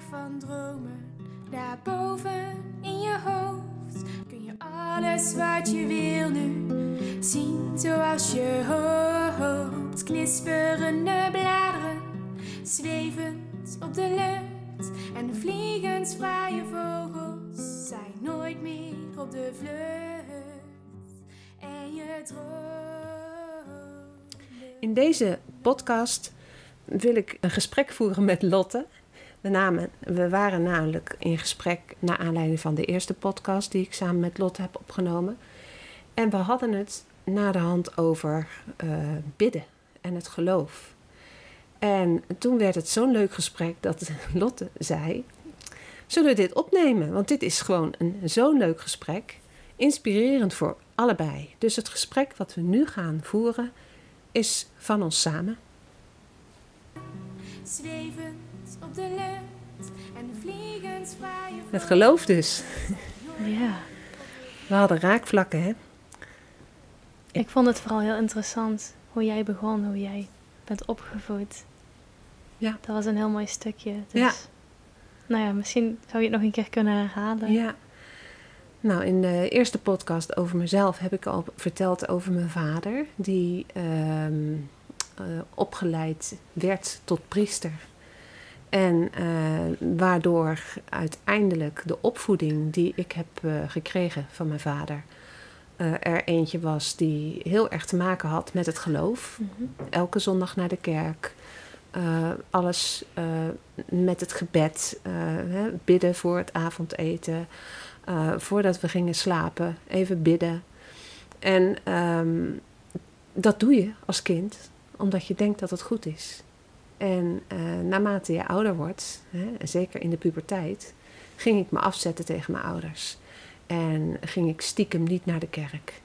Van dromen, daarboven in je hoofd, kun je alles wat je wil nu zien zoals je hoopt. Knisperende bladeren, zwevend op de lucht en vliegend vrije vogels zijn nooit meer op de vlucht. En je droomt. In deze podcast wil ik een gesprek voeren met Lotte. We, we waren namelijk in gesprek naar aanleiding van de eerste podcast die ik samen met Lotte heb opgenomen. En we hadden het na de hand over eh, bidden en het geloof. En toen werd het zo'n leuk gesprek dat Lotte zei: Zullen we dit opnemen? Want dit is gewoon een zo'n leuk gesprek. Inspirerend voor allebei. Dus het gesprek wat we nu gaan voeren is van ons samen. Zwevend op de lucht en Het geloof dus. Ja, We hadden raakvlakken, hè? ik vond het vooral heel interessant hoe jij begon, hoe jij bent opgevoed. Ja. Dat was een heel mooi stukje. Dus, Ja. Nou ja, misschien zou je het nog een keer kunnen herhalen. Ja. Nou, in de eerste podcast over mezelf heb ik al verteld over mijn vader, die ehm, eh, opgeleid werd tot priester. En eh, waardoor uiteindelijk de opvoeding die ik heb eh, gekregen van mijn vader, eh, er eentje was die heel erg te maken had met het geloof. Mhm. elke zondag naar de kerk. Alles met het gebed. hè, bidden voor het avondeten. voordat we gingen slapen, even bidden. En ehm, dat doe je als kind, omdat je denkt dat het goed is. En eh, naarmate je ouder wordt, hè, zeker in de puberteit, ging ik me afzetten tegen mijn ouders. En ging ik stiekem niet naar de kerk.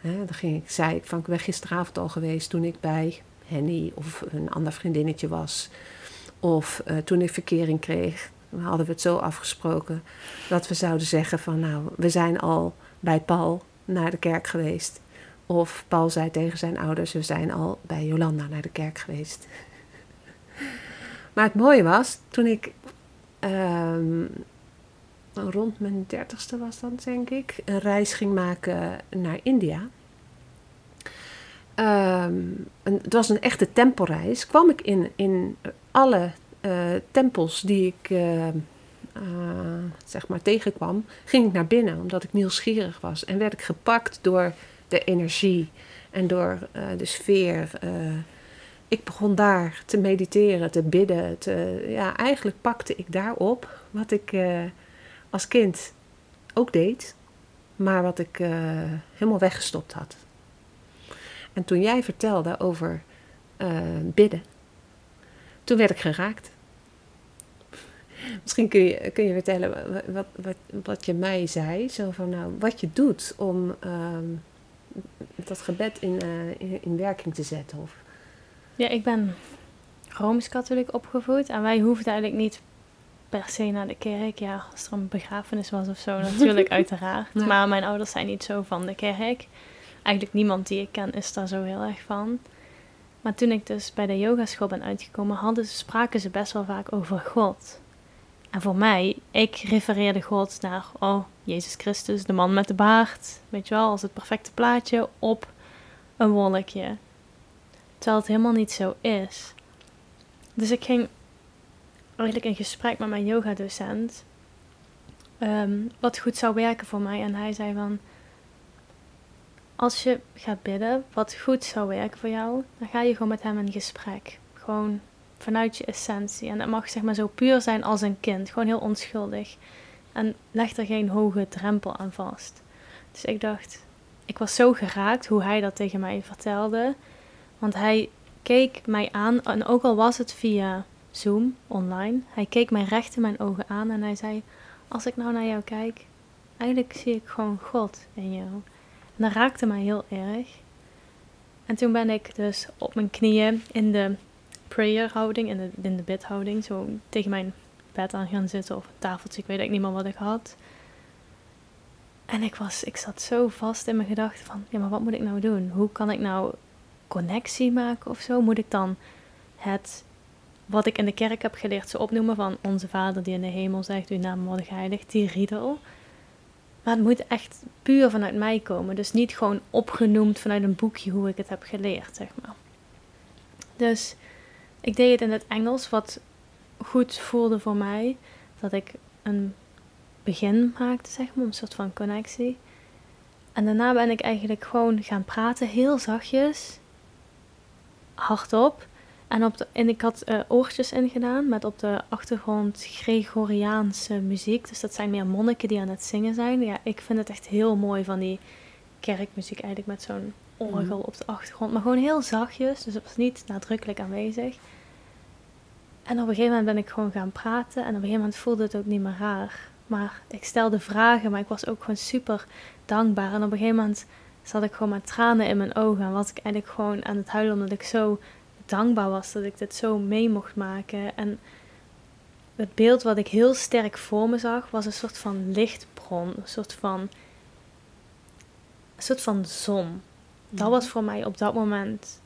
Hè, dan ging ik, zei ik van ik ben gisteravond al geweest toen ik bij Henny of een ander vriendinnetje was. Of eh, toen ik verkering kreeg, hadden we het zo afgesproken dat we zouden zeggen van nou, we zijn al bij Paul naar de kerk geweest. Of Paul zei tegen zijn ouders, we zijn al bij Jolanda naar de kerk geweest. Maar het mooie was, toen ik ehm, rond mijn dertigste was dat denk ik, een reis ging maken naar India. Ehm, het was een echte tempelreis. Kwam ik in, in alle eh, tempels die ik eh, eh, zeg maar tegenkwam, ging ik naar binnen omdat ik nieuwsgierig was. En werd ik gepakt door de energie en door eh, de sfeer. Ik begon daar te mediteren, te bidden. Te, ja, eigenlijk pakte ik daarop wat ik eh, als kind ook deed, maar wat ik eh, helemaal weggestopt had. En toen jij vertelde over eh, bidden, toen werd ik geraakt. Misschien kun je, kun je vertellen wat, wat, je mij zei, zo van nou, wat je doet om ehm, dat gebed in, in, in werking te zetten. Of, Ja, ik ben Rooms-Katholiek opgevoed en wij hoefden eigenlijk niet per se naar de kerk. Ja, als er een begrafenis was of zo, natuurlijk, uiteraard. Ja. Maar mijn ouders zijn niet zo van de kerk. Eigenlijk niemand die ik ken is daar zo heel erg van. Maar toen ik dus bij de yogaschool ben uitgekomen, hadden, spraken ze best wel vaak over God. En voor mij, ik refereerde God naar, oh, Jezus Christus, de man met de baard. Weet je wel, als het perfecte plaatje op een wolkje. Terwijl het helemaal niet zo is. Dus ik ging eigenlijk een gesprek met mijn yogadocent. ehm wat goed zou werken voor mij. En hij zei van... Als je gaat bidden, wat goed zou werken voor jou, dan ga je gewoon met hem in gesprek. Gewoon vanuit je essentie. En dat mag zeg maar zo puur zijn als een kind. Gewoon heel onschuldig. En leg er geen hoge drempel aan vast. Dus ik dacht, ik was zo geraakt hoe hij dat tegen mij vertelde. Want hij keek mij aan, en ook al was het via Zoom online, hij keek mij recht in mijn ogen aan en hij zei: Als ik nou naar jou kijk, eigenlijk zie ik gewoon God in jou. En dat raakte mij heel erg. En toen ben ik dus op mijn knieën in de prayer houding, in de, in de bidhouding, zo tegen mijn bed aan gaan zitten of een tafeltje, ik weet eigenlijk niet meer wat ik had. En ik, was, ik zat zo vast in mijn gedachten van, ja, maar wat moet ik nou doen? Hoe kan ik nou connectie maken of zo? Moet ik dan het, wat ik in de kerk heb geleerd, zo opnoemen van onze Vader die in de hemel zegt, uw naam wordt geheiligd, die riedel. Maar het moet echt puur vanuit mij komen. Dus niet gewoon opgenoemd vanuit een boekje hoe ik het heb geleerd, zeg maar. Dus ik deed het in het Engels, wat goed voelde voor mij. Dat ik een begin maakte, zeg maar, een soort van connectie. En daarna ben ik eigenlijk gewoon gaan praten, heel zachtjes, hardop. En, op de, en ik had uh, oortjes ingedaan met op de achtergrond Gregoriaanse muziek. Dus dat zijn meer monniken die aan het zingen zijn. Ja, ik vind het echt heel mooi van die kerkmuziek eigenlijk met zo'n orgel op de achtergrond. Maar gewoon heel zachtjes, dus het was niet nadrukkelijk aanwezig. En op een gegeven moment ben ik gewoon gaan praten en op een gegeven moment voelde het ook niet meer raar. Maar ik stelde vragen, maar ik was ook gewoon super dankbaar. En op een gegeven moment zat ik gewoon met tranen in mijn ogen. En was ik eigenlijk gewoon aan het huilen omdat ik zo dankbaar was dat ik dit zo mee mocht maken. En het beeld wat ik heel sterk voor me zag, was een soort van lichtbron. Een soort van, een soort van zon. Dat was voor mij op dat moment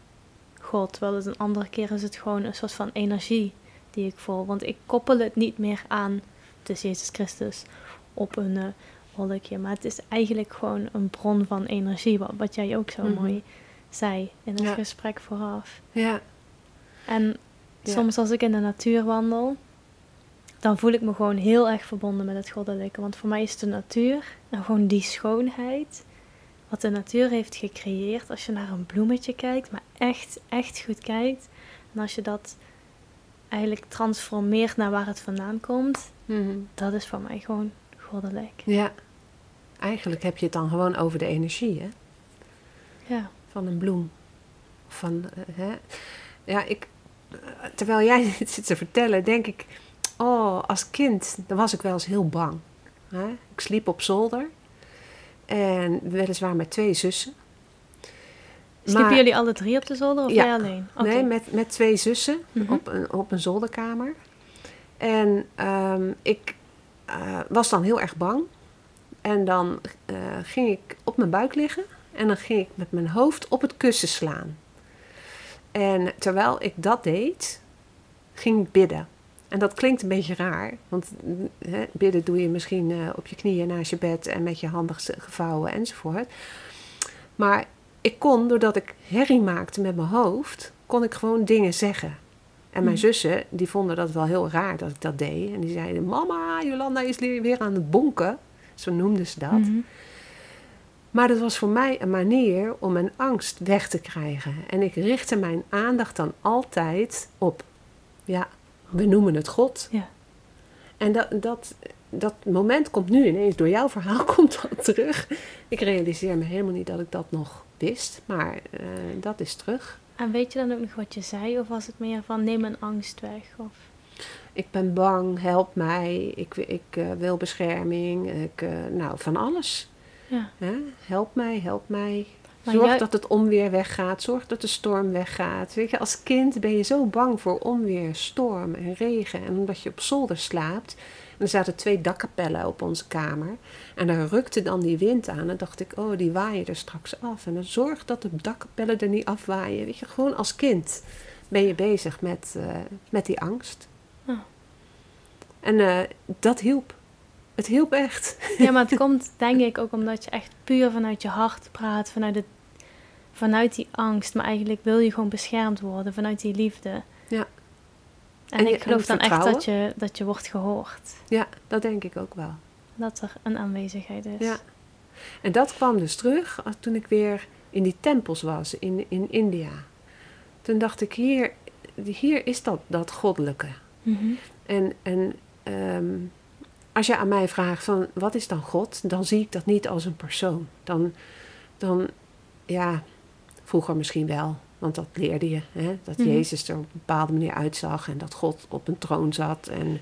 God. Terwijl het een andere keer is het gewoon een soort van energie die ik voel. Want ik koppel het niet meer aan dus Jezus Christus op een uh, wolkje. Maar het is eigenlijk gewoon een bron van energie, wat, wat jij ook zo Mhm. mooi zei in het Ja. gesprek vooraf. Ja, En Ja. soms als ik in de natuur wandel, dan voel ik me gewoon heel erg verbonden met het goddelijke. Want voor mij is de natuur en gewoon die schoonheid, wat de natuur heeft gecreëerd, als je naar een bloemetje kijkt, maar echt, echt goed kijkt. En als je dat eigenlijk transformeert naar waar het vandaan komt, Mhm. dat is voor mij gewoon goddelijk. ja. Eigenlijk heb je het dan gewoon over de energie, hè? Ja. van een bloem. Van, eh, hè? Ja, ik, eh, terwijl jij dit zit te vertellen, denk ik, oh, als kind, dan was ik wel eens heel bang. Hè? Ik sliep op zolder en weliswaar met twee zussen. Sliepen Maar- jullie alle drie op de zolder of Ja. jij alleen? Nee, met, met twee zussen Mhm. op, een, op een zolderkamer. En ehm, ik eh, was dan heel erg bang. En dan eh, ging ik op mijn buik liggen. En dan ging ik met mijn hoofd op het kussen slaan. En terwijl ik dat deed, ging ik bidden. En dat klinkt een beetje raar. Want mm, hè, bidden doe je misschien eh, op je knieën naast je bed en met je handen ge- gevouwen enzovoort. Maar ik kon, doordat ik herrie maakte met mijn hoofd, kon ik gewoon dingen zeggen. En mijn Hmm. zussen, die vonden dat wel heel raar dat ik dat deed. En die zeiden, mama, Jolanda is weer aan het bonken. Zo noemden ze dat. Mhm. Maar dat was voor mij een manier om mijn angst weg te krijgen. En ik richtte mijn aandacht dan altijd op, ja, we noemen het God. Ja. En dat, dat, dat moment komt nu ineens, door jouw verhaal komt dat terug. Ik realiseer me helemaal niet dat ik dat nog wist, maar eh, dat is terug. En weet je dan ook nog wat je zei? Of was het meer van neem mijn angst weg? Of... Ik ben bang, help mij, ik, ik eh, wil bescherming, ik, eh, nou, van alles. Ja. Hè? Help mij, help mij. Maar Zorg jij- dat het onweer weggaat. Zorg dat de storm weggaat. Weet je, als kind ben je zo bang voor onweer, storm en regen. En omdat je op zolder slaapt. En er zaten twee dakkapellen op onze kamer. En daar rukte dan die wind aan. En dacht ik, oh, die waaien er straks af. En dan zorg dat de dakkapellen er niet afwaaien. Weet je, gewoon als kind ben je bezig met, eh, met die angst. En eh, dat hielp. Het hielp echt. Ja, maar het komt denk ik ook omdat je echt puur vanuit je hart praat, vanuit, het, vanuit die angst. Maar eigenlijk wil je gewoon beschermd worden, vanuit die liefde. Ja. En, ik geloof en dan echt dat je, dat je wordt gehoord. Ja, dat denk ik ook wel. Dat er een aanwezigheid is. Ja. En dat kwam dus terug toen ik weer in die tempels was in, in India. Toen dacht ik, hier, hier is dat, dat goddelijke. Mhm. En, en ehm, als je aan mij vraagt van wat is dan God, dan zie ik dat niet als een persoon. Dan, dan ja, vroeger misschien wel, want dat leerde je. Hè? Dat Mhm. Jezus er op een bepaalde manier uitzag en dat God op een troon zat. En,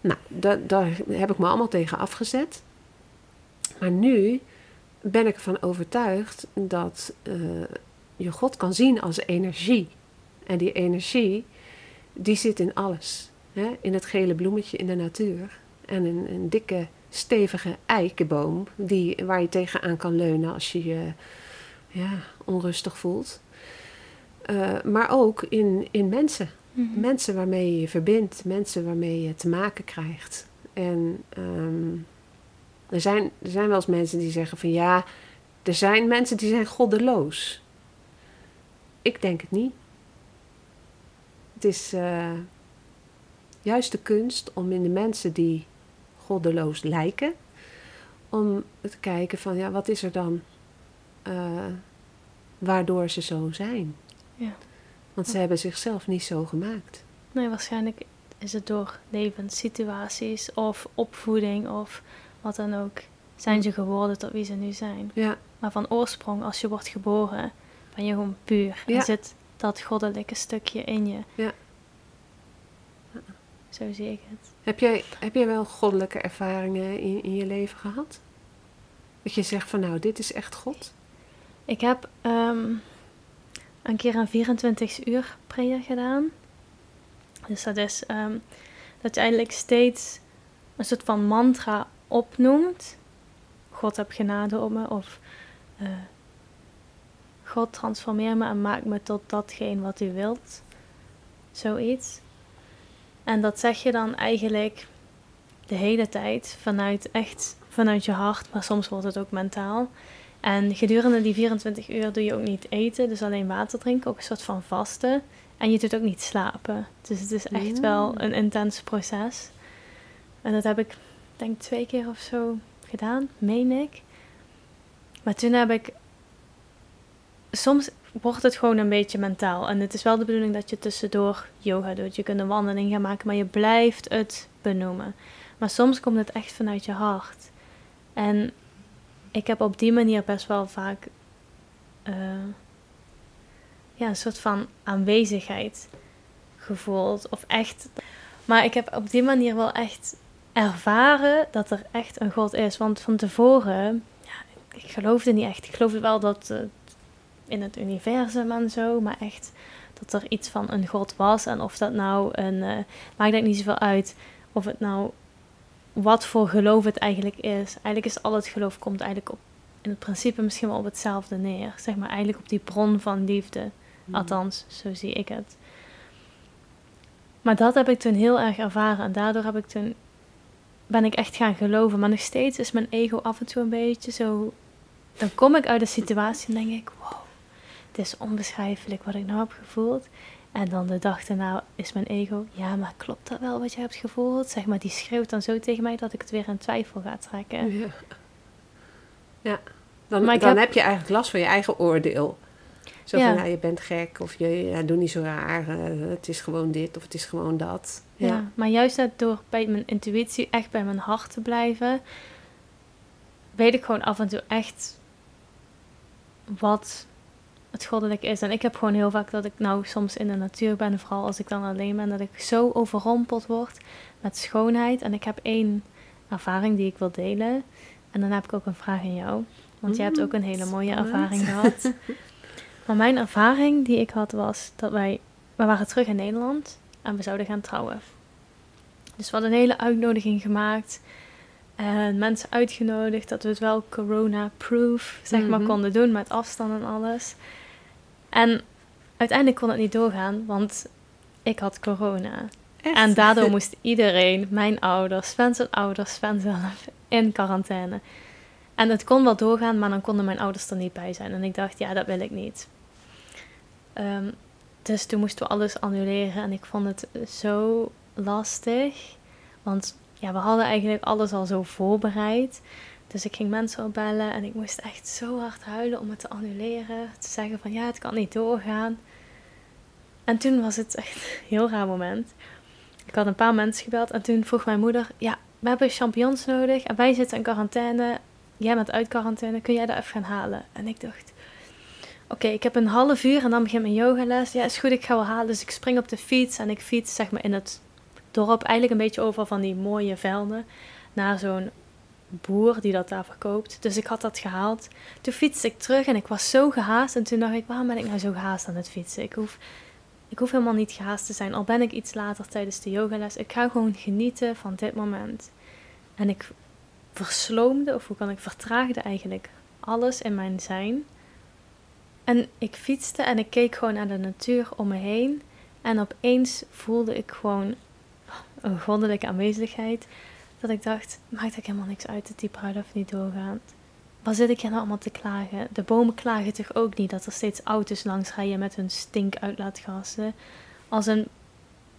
nou, da- daar heb ik me allemaal tegen afgezet. Maar nu ben ik ervan overtuigd dat eh, je God kan zien als energie. En die energie, die zit in alles. Hè? In het gele bloemetje in de natuur. En een, een dikke, stevige eikenboom die, waar je tegenaan kan leunen als je je ja, onrustig voelt. Eh, maar ook in, in mensen. Mhm. Mensen waarmee je je verbindt, mensen waarmee je te maken krijgt. En ehm, er, zijn, er zijn wel eens mensen die zeggen van ja, er zijn mensen die zijn goddeloos. Ik denk het niet. Het is eh, juist de kunst om in de mensen die goddeloos lijken, om te kijken van ja, wat is er dan eh, waardoor ze zo zijn. Ja. Want ze hebben zichzelf niet zo gemaakt. Nee, waarschijnlijk is het door levenssituaties of opvoeding of wat dan ook. Zijn ze geworden tot wie ze nu zijn. Ja, Maar van oorsprong, als je wordt geboren, ben je gewoon puur. Ja. En zit dat goddelijke stukje in je. Ja. Zo zie ik het. heb jij, heb jij wel goddelijke ervaringen in, in je leven gehad? Dat je zegt van nou, dit is echt God? Ik heb ehm, een keer een 24 uur prayer gedaan. Dus dat is ehm, dat je eigenlijk steeds een soort van mantra opnoemt. God heb genade op me. Of eh, God transformeer me en maak me tot datgene wat u wilt. Zoiets. En dat zeg je dan eigenlijk de hele tijd vanuit echt vanuit je hart, maar soms wordt het ook mentaal. En gedurende die 24 uur doe je ook niet eten, dus alleen water drinken, ook een soort van vasten. En je doet ook niet slapen. Dus het is echt wel een intens proces. En dat heb ik, denk twee keer of zo gedaan, meen ik. Maar toen heb ik. Soms wordt het gewoon een beetje mentaal. En het is wel de bedoeling dat je tussendoor yoga doet. Je kunt een wandeling gaan maken, maar je blijft het benoemen. Maar soms komt het echt vanuit je hart. En ik heb op die manier best wel vaak eh, ja, een soort van aanwezigheid gevoeld. Of echt. Maar ik heb op die manier wel echt ervaren dat er echt een God is. Want van tevoren, ja, ik geloofde niet echt. Ik geloofde wel dat eh, in het universum en zo, maar echt dat er iets van een God was. En of dat nou een. eh maakt dat niet zoveel uit. Of het nou wat voor geloof het eigenlijk is. Eigenlijk is al het geloof komt eigenlijk op, in het principe misschien wel op hetzelfde neer. Zeg maar eigenlijk op die bron van liefde. Althans, zo zie ik het. Maar dat heb ik toen heel erg ervaren. En daardoor heb ik toen, ben ik echt gaan geloven. Maar nog steeds is mijn ego af en toe een beetje zo... Dan kom ik uit de situatie en denk ik... Wow, het is onbeschrijfelijk wat ik nou heb gevoeld. En dan de dag daarna is mijn ego... Ja, maar klopt dat wel wat je hebt gevoeld? Zeg maar, die schreeuwt dan zo tegen mij dat ik het weer in twijfel ga trekken. Ja. ja. Dan, dan heb... heb- je eigenlijk last van je eigen oordeel. Zo Ja. van, nou, je bent gek of je ja, doe niet zo raar. eh, het is gewoon dit of het is gewoon dat. Ja. Ja. maar juist net door bij mijn intuïtie echt bij mijn hart te blijven, weet ik gewoon af en toe echt wat het goddelijk is. En ik heb gewoon heel vaak dat ik nou soms in de natuur ben, vooral als ik dan alleen ben, dat ik zo overrompeld word met schoonheid. En ik heb één ervaring die ik wil delen. En dan heb ik ook een vraag aan jou. Want jij hebt ook een hele mooie spannend. ervaring gehad. Maar mijn ervaring die ik had was dat wij... We waren terug in Nederland en we zouden gaan trouwen. Dus we hadden een hele uitnodiging gemaakt. En mensen uitgenodigd dat we het wel corona-proof zeg maar Mhm. konden doen met afstand en alles. En uiteindelijk kon het niet doorgaan, want ik had corona. Echt? En daardoor moest iedereen, mijn ouders, Sven zijn ouders, Sven zelf, in quarantaine. En het kon wel doorgaan, maar dan konden mijn ouders er niet bij zijn. En ik dacht, ja, dat wil ik niet. Ehm, dus toen moesten we alles annuleren en ik vond het zo lastig. Want ja, we hadden eigenlijk alles al zo voorbereid. Dus ik ging mensen opbellen en ik moest echt zo hard huilen om het te annuleren. Te zeggen van ja, het kan niet doorgaan. En toen was het echt een heel raar moment. Ik had een paar mensen gebeld en toen vroeg mijn moeder: Ja, we hebben champignons nodig en wij zitten in quarantaine. Jij bent uit quarantaine, kun jij dat even gaan halen? En ik dacht: Oké, ik heb een half uur en dan begint mijn yogales. Ja, is goed, ik ga wel halen. Dus ik spring op de fiets en ik fiets zeg maar in het dorp eigenlijk een beetje over van die mooie velden naar zo'n boer die dat daar verkoopt. Dus ik had dat gehaald. Toen fietste ik terug en ik was zo gehaast. En toen dacht ik, waarom ben ik nou zo gehaast aan het fietsen? Ik hoef, ik hoef helemaal niet gehaast te zijn. Al ben ik iets later tijdens de yogales. Ik ga gewoon genieten van dit moment. En ik versloomde, of hoe kan ik, vertraagde eigenlijk alles in mijn zijn. En ik fietste en ik keek gewoon naar de natuur om me heen. En opeens voelde ik gewoon een goddelijke aanwezigheid. Dat ik dacht, maakt ik helemaal niks uit dat die bruiloft niet doorgaat. Wat zit ik hier nou allemaal te klagen? De bomen klagen toch ook niet dat er steeds auto's langs rijden met hun stinkuitlaatgassen. Als een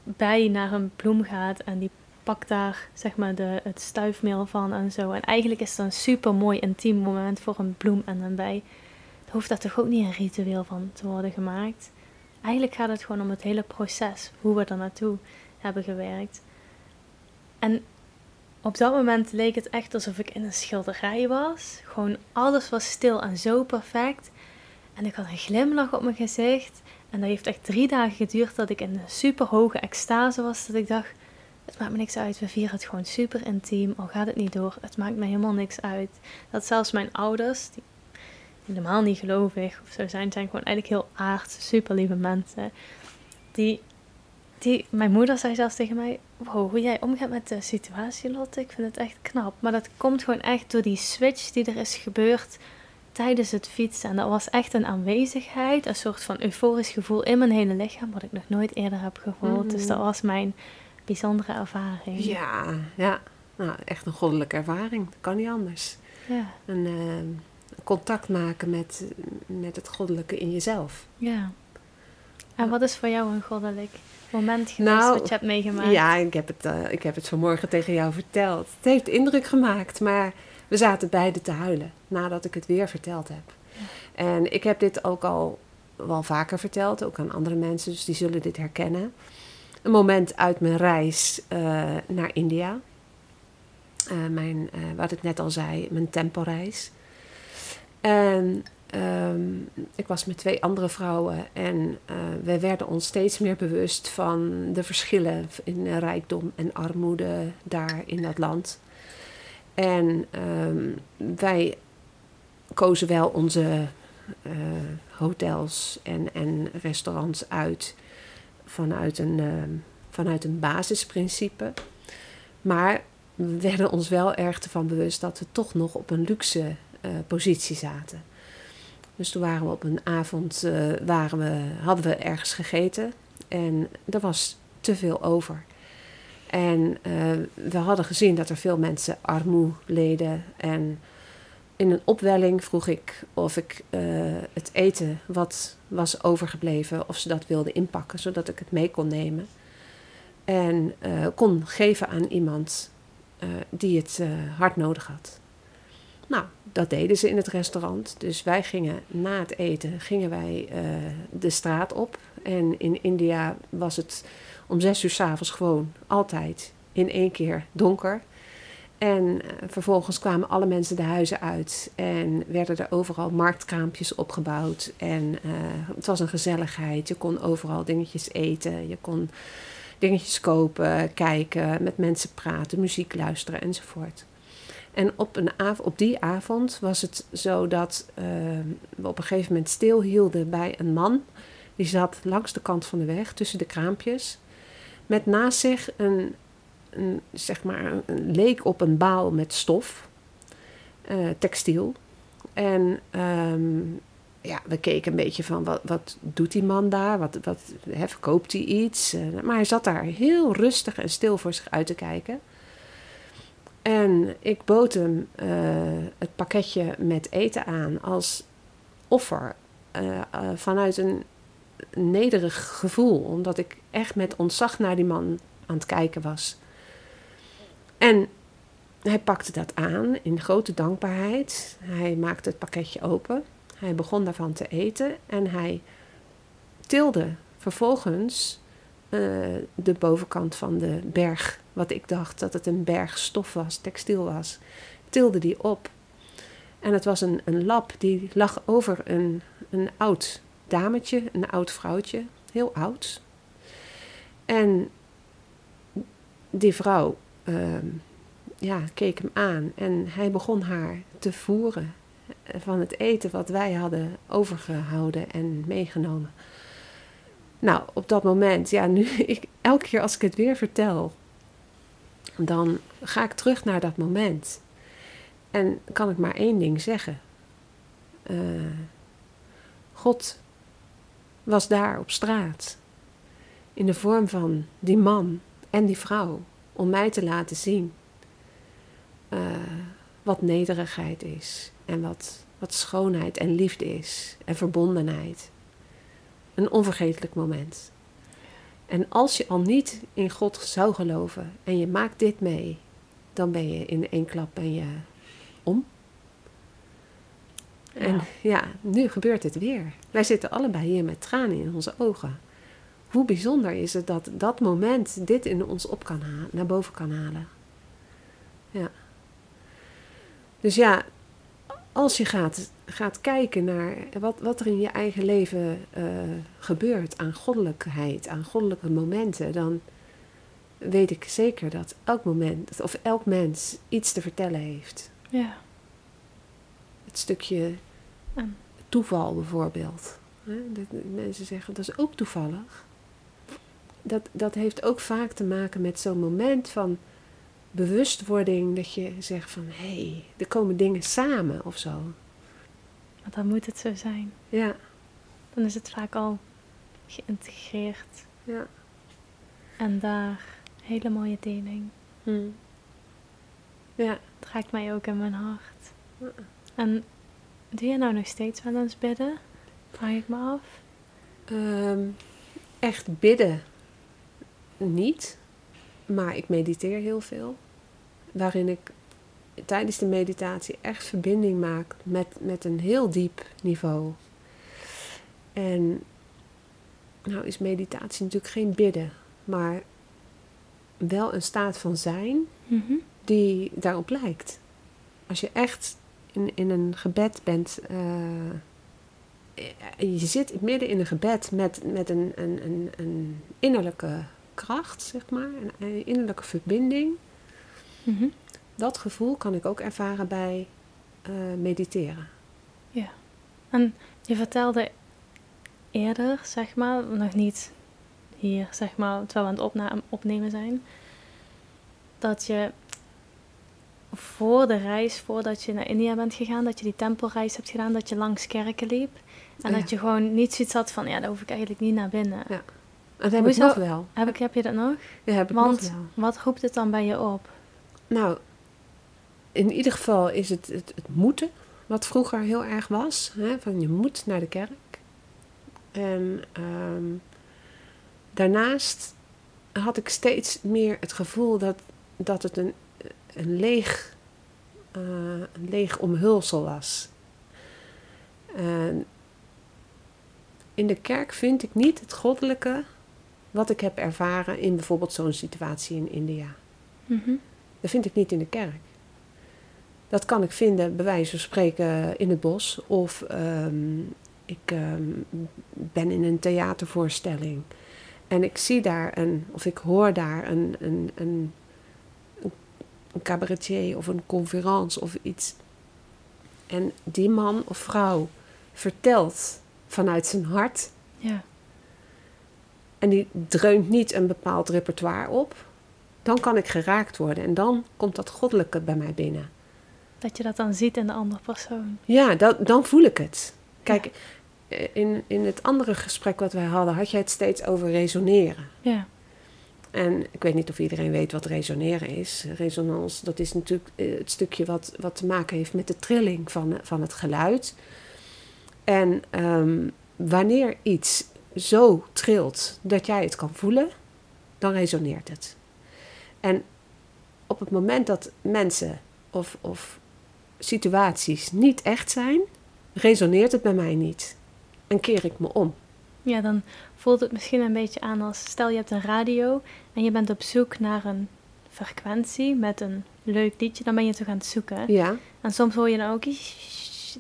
bij naar een bloem gaat en die pakt daar zeg maar de, het stuifmeel van en zo. En eigenlijk is het een super mooi intiem moment voor een bloem en een bij. Hoeft daar toch ook niet een ritueel van te worden gemaakt. Eigenlijk gaat het gewoon om het hele proces, hoe we er naartoe hebben gewerkt. En op dat moment leek het echt alsof ik in een schilderij was. Gewoon alles was stil en zo perfect. En ik had een glimlach op mijn gezicht. En dat heeft echt drie dagen geduurd dat ik in een super hoge extase was. Dat ik dacht, het maakt me niks uit. We vieren het gewoon super intiem. Al gaat het niet door. Het maakt me helemaal niks uit. Dat zelfs mijn ouders, die helemaal niet gelovig of zo zijn, zijn gewoon eigenlijk heel aards, super lieve mensen. Die die, mijn moeder zei zelfs tegen mij: Wow, hoe jij omgaat met de situatie, Lotte, ik vind het echt knap. Maar dat komt gewoon echt door die switch die er is gebeurd tijdens het fietsen. En dat was echt een aanwezigheid, een soort van euforisch gevoel in mijn hele lichaam, wat ik nog nooit eerder heb gevoeld. Dus dat mhm. was mijn bijzondere ervaring. Ja, ja. Nou, echt een goddelijke ervaring. Dat kan niet anders. Ja. Een uh, contact maken met, met het goddelijke in jezelf. Ja. En wat is voor jou een goddelijk moment geweest nou, wat je hebt meegemaakt? Ja, ik heb, het, uh, ik heb het vanmorgen tegen jou verteld. Het heeft indruk gemaakt, maar we zaten beide te huilen nadat ik het weer verteld heb. En ik heb dit ook al wel vaker verteld, ook aan andere mensen, dus die zullen dit herkennen. Een moment uit mijn reis uh, naar India. Uh, mijn, wat ik net al zei, mijn temporeis. En Um, ik was met twee andere vrouwen en uh, we werden ons steeds meer bewust van de verschillen in rijkdom en armoede daar in dat land. En um, wij kozen wel onze uh, hotels en, en restaurants uit vanuit een, uh, vanuit een basisprincipe. Maar we werden ons wel erg ervan bewust dat we toch nog op een luxe positie zaten. Dus toen waren we op een avond, uh, waren we, hadden we ergens gegeten en er was te veel over. En uh, we hadden gezien dat er veel mensen armoe leden. En in een opwelling vroeg ik of ik uh, het eten wat was overgebleven, of ze dat wilden inpakken, zodat ik het mee kon nemen. En kon geven aan iemand die het hard nodig had. Nou, dat deden ze in het restaurant. Dus wij gingen na het eten gingen wij uh, de straat op. En in India was het om zes uur s'avonds gewoon altijd in één keer donker. En uh, vervolgens kwamen alle mensen de huizen uit en werden er overal marktkraampjes opgebouwd. En uh, het was een gezelligheid. Je kon overal dingetjes eten. Je kon dingetjes kopen, kijken, met mensen praten, muziek luisteren enzovoort. En op, een op die avond was het zo dat we op een gegeven moment stilhielden bij een man. Die zat langs de kant van de weg tussen de kraampjes. Met naast zich een, een zeg maar, een, leek op een baal met stof, uh, textiel. En um, ja, we keken een beetje van wat, wat doet die man daar? Wat, wat verkoopt hij iets? Uh, maar hij zat daar heel rustig en stil voor zich uit te kijken. En ik bood hem uh, het pakketje met eten aan als offer uh, uh, vanuit een nederig gevoel, omdat ik echt met ontzag naar die man aan het kijken was. En hij pakte dat aan in grote dankbaarheid. Hij maakte het pakketje open. Hij begon daarvan te eten en hij tilde vervolgens eh, de bovenkant van de berg, wat ik dacht dat het een berg stof was, textiel was, tilde die op. En het was een, een lap die lag over een, een oud dametje, een oud vrouwtje, heel oud. En die vrouw ehm, ja, keek hem aan en hij begon haar te voeren van het eten wat wij hadden overgehouden en meegenomen. Nou, op dat moment, ja, nu, ik, elke keer als ik het weer vertel, dan ga ik terug naar dat moment. En kan ik maar één ding zeggen. Uh, God was daar op straat. In de vorm van die man en die vrouw. Om mij te laten zien uh, wat nederigheid is. En wat, wat schoonheid en liefde is. En verbondenheid. Een onvergetelijk moment. En als je al niet in God zou geloven en je maakt dit mee, dan ben je in één klap ben je om. En ja, nu gebeurt het weer. Wij zitten allebei hier met tranen in onze ogen. Hoe bijzonder is het dat dat moment dit in ons op kan halen, naar boven kan halen. Ja. Dus ja, als je gaat, gaat kijken naar wat, wat er in je eigen leven uh, gebeurt aan goddelijkheid, aan goddelijke momenten, dan weet ik zeker dat elk moment, of elk mens iets te vertellen heeft. Ja. Het stukje toeval bijvoorbeeld. Dat mensen zeggen dat is ook toevallig. Dat, dat heeft ook vaak te maken met zo'n moment van bewustwording dat je zegt van hé, hey, er komen dingen samen of zo. Want dan moet het zo zijn. Ja. Dan is het vaak al geïntegreerd. Ja. En daar hele mooie deling. Hmm. Ja. Het raakt mij ook in mijn hart. En doe je nou nog steeds wel eens bidden? Vraag ik me af. Um, echt bidden niet. Maar ik mediteer heel veel. Waarin ik tijdens de meditatie echt verbinding maak met, met een heel diep niveau. En nou is meditatie natuurlijk geen bidden, maar wel een staat van zijn mm die daarop lijkt. Als je echt in, in een gebed bent, uh, je zit midden in een gebed met, met een, een, een, een innerlijke kracht, zeg maar, een, innerlijke verbinding. Mhm. Dat gevoel kan ik ook ervaren bij uh, mediteren. Ja. En je vertelde eerder, zeg maar, nog niet hier, zeg maar, terwijl we aan het opnemen zijn, dat je voor de reis, voordat je naar India bent gegaan, dat je die tempelreis hebt gedaan, dat je langs kerken liep. En dat je gewoon niet zoiets had van, ja, daar hoef ik eigenlijk niet naar binnen. Ja. Dat heb ik nog wel. Heb, ik, heb je dat nog? Ja, heb ik Want nog wel. wat roept het dan bij je op? Nou, in ieder geval is het het, het moeten, wat vroeger heel erg was. Hè, van je moet naar de kerk. En ehm, daarnaast had ik steeds meer het gevoel dat, dat het een, een, leeg, uh, een leeg omhulsel was. En in de kerk vind ik niet het goddelijke wat ik heb ervaren in bijvoorbeeld zo'n situatie in India. Mm Dat vind ik niet in de kerk. Dat kan ik vinden, bij wijze van spreken, in het bos. Of ehm, ik ehm, ben in een theatervoorstelling. En ik zie daar een, of ik hoor daar een, een, een, een cabaretier of een conference of iets. En die man of vrouw vertelt vanuit zijn hart. Ja. En die dreunt niet een bepaald repertoire op. Dan kan ik geraakt worden. En dan komt dat goddelijke bij mij binnen. Dat je dat dan ziet in de andere persoon. Ja, dat, dan voel ik het. Kijk, in, in het andere gesprek wat wij hadden, had jij het steeds over resoneren. Ja. En ik weet niet of iedereen weet wat resoneren is. Resonance, dat is natuurlijk eh, het stukje wat, wat te maken heeft met de trilling van, van het geluid. En um, wanneer iets zo trilt dat jij het kan voelen, dan resoneert het. En op het moment dat mensen of, of situaties niet echt zijn, resoneert het bij mij niet. En keer ik me om. Ja, dan voelt het misschien een beetje aan als stel je hebt een radio en je bent op zoek naar een frequentie met een leuk liedje, dan ben je toch aan het zoeken. Ja, En soms hoor je dan ook,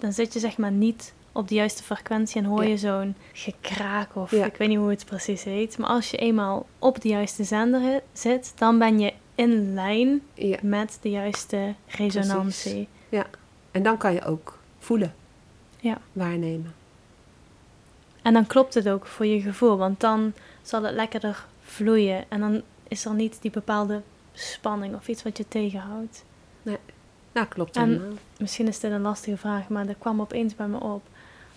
dan zit je zeg maar niet op de juiste frequentie en hoor Ja. je zo'n gekraak of Ja. ik weet niet hoe het precies heet. Maar als je eenmaal op de juiste zender zit, dan ben je in lijn ja. met de juiste resonantie. En dan kan je ook voelen. Ja. Waarnemen. En dan klopt het ook voor je gevoel, want dan zal het lekkerder vloeien en dan is er niet die bepaalde spanning of iets wat je tegenhoudt. Nou, klopt En- helemaal. Misschien is dit een lastige vraag, maar dat kwam opeens bij me op.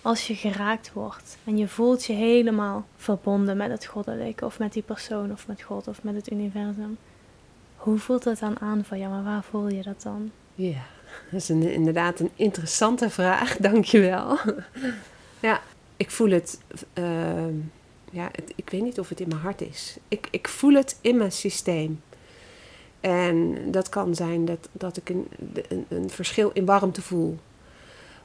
Als je geraakt wordt en je voelt je helemaal verbonden met het goddelijke of met die persoon of met God of met het universum. Hoe voelt het dan aan voor jou, maar waar voel je dat dan? Ja, dat is inderdaad een interessante vraag. Dankjewel. ja, ik voel het. ehm, ja, ik weet niet of het in mijn hart is. Ik, ik voel het in mijn systeem. En dat kan zijn dat, dat ik een, een, verschil in warmte voel.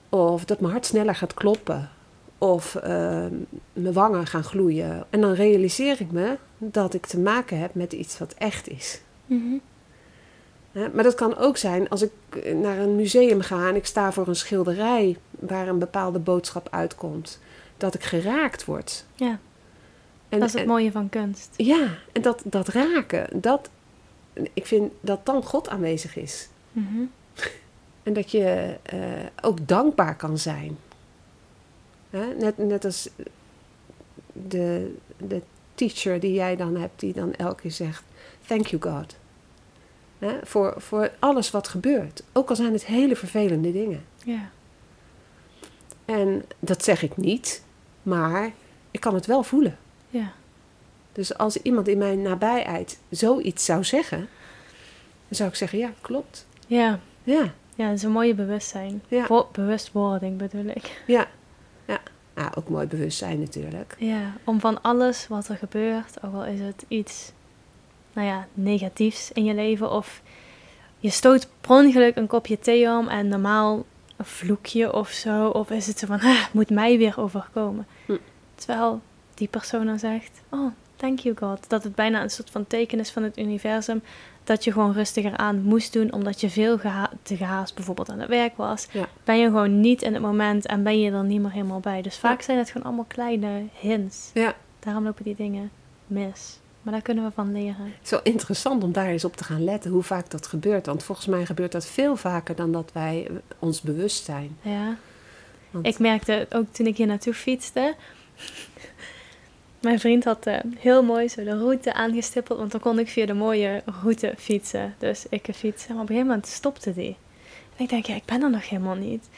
Of dat mijn hart sneller gaat kloppen. Of ehm, mijn wangen gaan gloeien. En dan realiseer ik me dat ik te maken heb met iets wat echt is. Hè, Maar dat kan ook zijn als ik eh, naar een museum ga en ik sta voor een schilderij waar een bepaalde boodschap uitkomt. Dat ik geraakt word. Ja, En, dat is het en- mooie van kunst. Ja, en dat, dat raken, dat, ik vind dat dan God aanwezig is. Mhm. En dat je eh, ook dankbaar kan zijn. Hè, Net, net als de, de teacher die jij dan hebt, die dan elke keer zegt: Thank you, God. Hè, voor, voor alles wat gebeurt. Ook al zijn het hele vervelende dingen. Ja. En dat zeg ik niet, maar ik kan het wel voelen. ja, Dus als iemand in mijn nabijheid zoiets zou zeggen, dan zou ik zeggen: Ja, klopt. ja, Ja, ja, dat is een mooie bewustzijn. Ja. Wo- bewustwording bedoel ik. ja, ja. Ah, ook mooi bewustzijn natuurlijk. Ja, om van alles wat er gebeurt, ook al is het iets, nou ja, negatiefs in je leven of je stoot per ongeluk een kopje thee om en normaal een vloekje of zo, of is het zo van, ah, moet mij weer overkomen. Hm. Terwijl die persoon dan zegt, oh, thank you God, dat het bijna een soort van teken is van het universum, dat je gewoon rustiger aan moest doen, omdat je veel geha- te gehaast bijvoorbeeld aan het werk was. Ja. Ben je gewoon niet in het moment en ben je er niet meer helemaal bij. Dus vaak zijn het gewoon allemaal kleine hints. Ja, Daarom lopen die dingen mis. Maar daar kunnen we van leren. het is wel interessant om daar eens op te gaan letten hoe vaak dat gebeurt. Want volgens mij gebeurt dat veel vaker dan dat wij ons bewust zijn. Ja. Want, Ik merkte ook toen ik hier naartoe fietste. Mijn vriend had eh, heel mooi zo de route aangestippeld, want dan kon ik via de mooie route fietsen. Dus ik fietsen, maar op een gegeven moment stopte die. En ik denk, ja, ik ben er nog helemaal niet.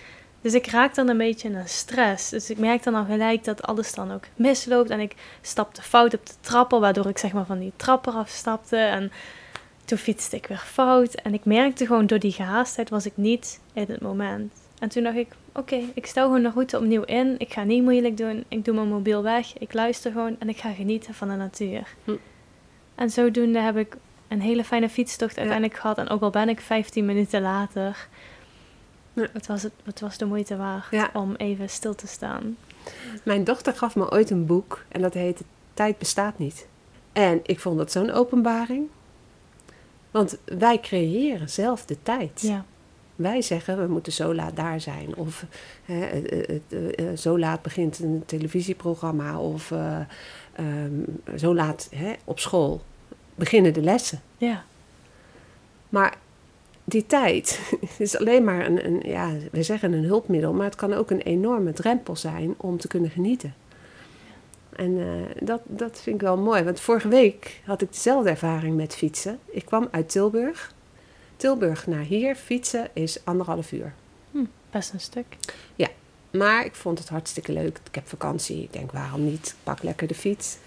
Dus ik raak dan een beetje in een stress. Dus ik merk dan al gelijk dat alles dan ook misloopt. En ik stapte fout op de trappen, waardoor ik zeg maar van die trapper afstapte. En toen fietste ik weer fout. En ik merkte gewoon door die gehaastheid was ik niet in het moment. En toen dacht ik, oké, ik stel gewoon de route opnieuw in. Ik ga niet moeilijk doen. Ik doe mijn mobiel weg. Ik luister gewoon en ik ga genieten van de natuur. Hm. En zodoende heb ik een hele fijne fietstocht uiteindelijk gehad. En ook al ben ik 15 minuten later, Het, was het, het was de moeite waard Ja. om even stil te staan. Mijn dochter gaf me ooit een boek en dat heette Tijd bestaat niet. En ik vond dat zo'n openbaring. Want wij creëren zelf de tijd. Ja, Wij zeggen we moeten zo laat daar zijn. Of hè, het- het- eh, zo laat begint een televisieprogramma. Of eh, ehm, zo laat hè, op school beginnen de lessen. ja, Maar die tijd is alleen maar een, een, ja, we zeggen een hulpmiddel, maar het kan ook een enorme drempel zijn om te kunnen genieten. En eh, dat, dat vind ik wel mooi, want vorige week had ik dezelfde ervaring met fietsen. Ik kwam uit Tilburg. Tilburg naar hier fietsen is anderhalf uur. best een stuk. Maar ik vond het hartstikke leuk. Ik heb vakantie. Ik denk, waarom niet? Ik pak lekker de fiets.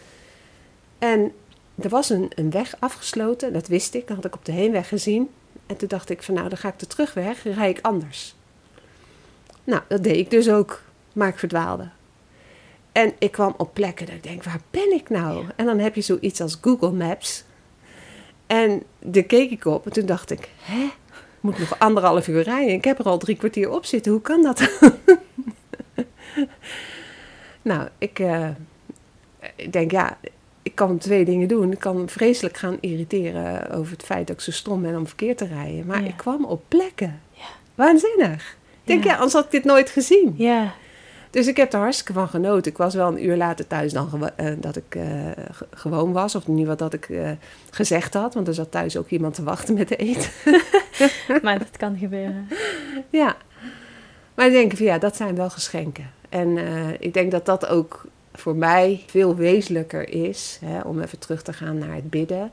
En er was een, een weg afgesloten. Dat wist ik. Dat had ik op de heenweg gezien. En toen dacht ik van, nou, dan ga ik de terugweg. Rij ik anders. Nou, dat deed ik dus ook. Maar ik verdwaalde. En ik kwam op plekken dat ik denk, waar ben ik nou? En dan heb je zoiets als Google Maps. En daar keek ik op en toen dacht ik, hè? Ik moet nog anderhalf uur rijden. Ik heb er al drie kwartier op zitten. Hoe kan dat? nou, ik, eh, ik denk, ja, ik kan twee dingen doen. Ik kan vreselijk gaan irriteren over het feit dat ik zo stom ben om verkeerd te rijden. Maar Ja. ik kwam op plekken. Ja. Waanzinnig. Ik denk, Ja. ja, anders had ik dit nooit gezien. Ja, Dus ik heb er hartstikke van genoten. Ik was wel een uur later thuis dan eh, dat ik eh, ge- gewoon was. Of niet wat dat ik eh, gezegd had. Want er zat thuis ook iemand te wachten met de eten. maar dat kan gebeuren. ja. Maar ik denk van ja, dat zijn wel geschenken. En ik denk dat dat ook voor mij veel wezenlijker is. Hè, om even terug te gaan naar het bidden.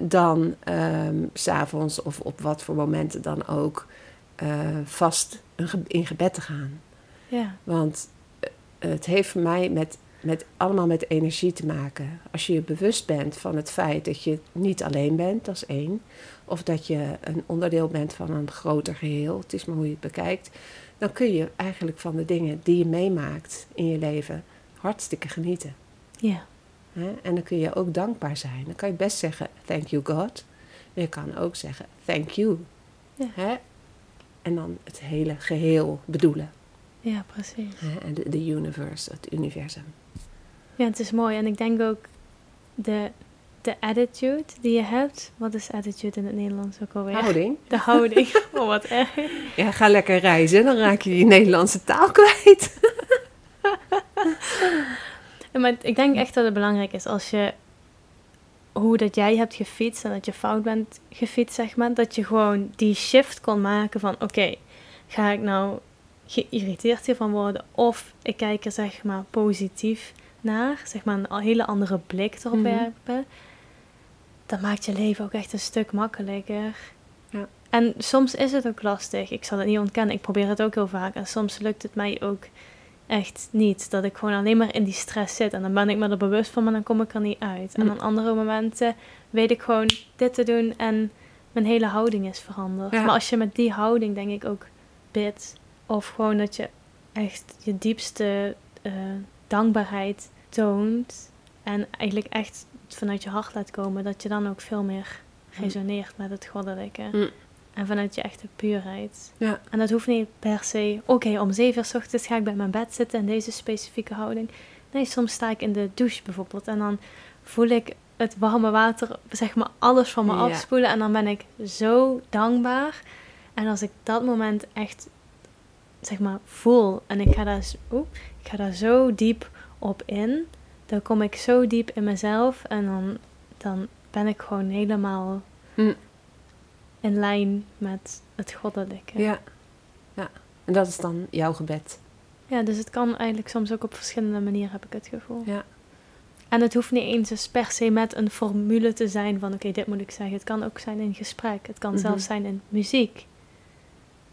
Dan ehm, s s'avonds of op wat voor momenten dan ook eh, vast in gebed te gaan. Ja, Want eh, het heeft voor mij met, met, allemaal met energie te maken. Als je je bewust bent van het feit dat je niet alleen bent, dat is één. Of dat je een onderdeel bent van een groter geheel, het is maar hoe je het bekijkt. Dan kun je eigenlijk van de dingen die je meemaakt in je leven hartstikke genieten. ja, Hè? En dan kun je ook dankbaar zijn. Dan kan je best zeggen, thank you God. Maar je kan ook zeggen, thank you. Ja. Hè? En dan het hele geheel bedoelen. ja, precies. En de, de universe, het universum. Ja, het is mooi. En ik denk ook de, de attitude die je hebt. Wat is attitude in het Nederlands ook alweer? Houding. De houding. Oh, wat erg. Ja, ga lekker reizen, dan raak je je Nederlandse taal kwijt. Maar ik denk echt dat het belangrijk is als je hoe dat jij hebt gefietst en dat je fout bent gefietst, zeg maar, dat je gewoon die shift kon maken van oké, ga ik nou geïrriteerd hiervan worden of ik kijk er zeg maar positief naar, zeg maar een hele andere blik erop Mhm. werpen. Dat maakt je leven ook echt een stuk makkelijker. Ja. En soms is het ook lastig. Ik zal het niet ontkennen. Ik probeer het ook heel vaak. En soms lukt het mij ook echt niet. Dat ik gewoon alleen maar in die stress zit. En dan ben ik me er bewust van, maar dan kom ik er niet uit. En Mm. aan andere momenten weet ik gewoon dit te doen en mijn hele houding is veranderd. Ja. Maar als je met die houding, denk ik, ook bidt. Of gewoon dat je echt je diepste eh, dankbaarheid toont. En eigenlijk echt vanuit je hart laat komen. Dat je dan ook veel meer resoneert met het goddelijke. Mm. En vanuit je echte puurheid. Ja. En dat hoeft niet per se, oké, om zeven uur 's ochtends ga ik bij mijn bed zitten in deze specifieke houding. Nee, soms sta ik in de douche bijvoorbeeld en dan voel ik het warme water, zeg maar, alles van me Ja. afspoelen. En dan ben ik zo dankbaar. En als ik dat moment echt, zeg maar, voel en ik ga daar, ik ga daar zo diep op in, dan kom ik zo diep in mezelf en dan, dan ben ik gewoon helemaal Hm. In lijn met het goddelijke. Ja. ja. En dat is dan jouw gebed. Ja, dus het kan eigenlijk soms ook op verschillende manieren, heb ik het gevoel. Ja. En het hoeft niet eens dus per se met een formule te zijn van, oké, dit moet ik zeggen. Het kan ook zijn in gesprek. Het kan Mhm. zelfs zijn in muziek.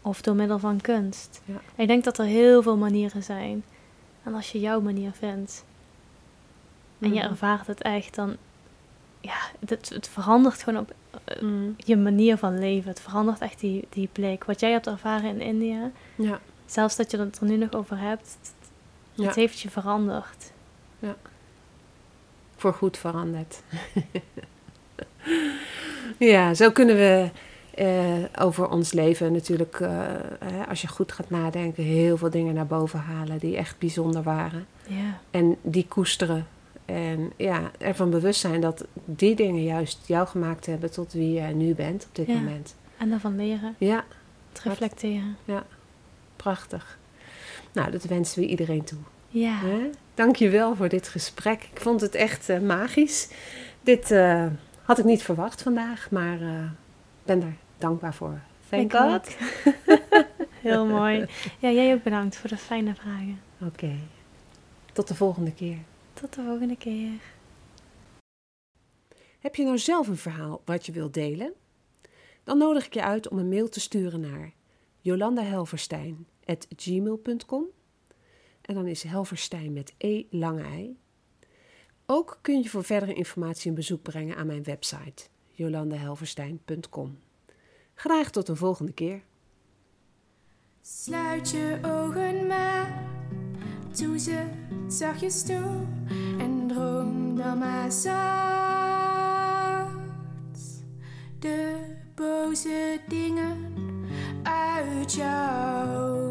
Of door middel van kunst. Ja. Ik denk dat er heel veel manieren zijn. En als je jouw manier vindt en je Mhm. ervaart het echt, dan... Ja, het, het verandert gewoon op eh, Mm. je manier van leven. Het verandert echt die, die blik. Wat jij hebt ervaren in India, Ja. zelfs dat je het er nu nog over hebt, Ja. het heeft je veranderd. Voor goed veranderd. ja, zo kunnen we eh, over ons leven natuurlijk, eh, hè, als je goed gaat nadenken, heel veel dingen naar boven halen die echt bijzonder waren. Ja, En die koesteren. En ja, ervan bewust zijn dat die dingen juist jou gemaakt hebben tot wie jij nu bent op dit Ja. moment. en daarvan leren, Ja, het reflecteren. prachtig. Nou, dat wensen we iedereen toe. Ja, Hè? Dank je wel voor dit gesprek. Ik vond het echt eh, magisch. Dit eh, had ik niet verwacht vandaag, maar ik ben er dankbaar voor. Thank Ik God. heel mooi. Ja, jij ook bedankt voor de fijne vragen. Oké. Tot de volgende keer. Tot de volgende keer. Heb je nou zelf een verhaal wat je wilt delen? Dan nodig ik je uit om een mail te sturen naar jolandahelverstein.gmail.com En dan is Helverstein met E lange ei. Ook kun je voor verdere informatie een bezoek brengen aan mijn website jolandahelverstein.com. Graag tot een volgende keer. Sluit je ogen maar, Doe ze zachtjes toe en droom dan maar zacht. De boze dingen uit jouw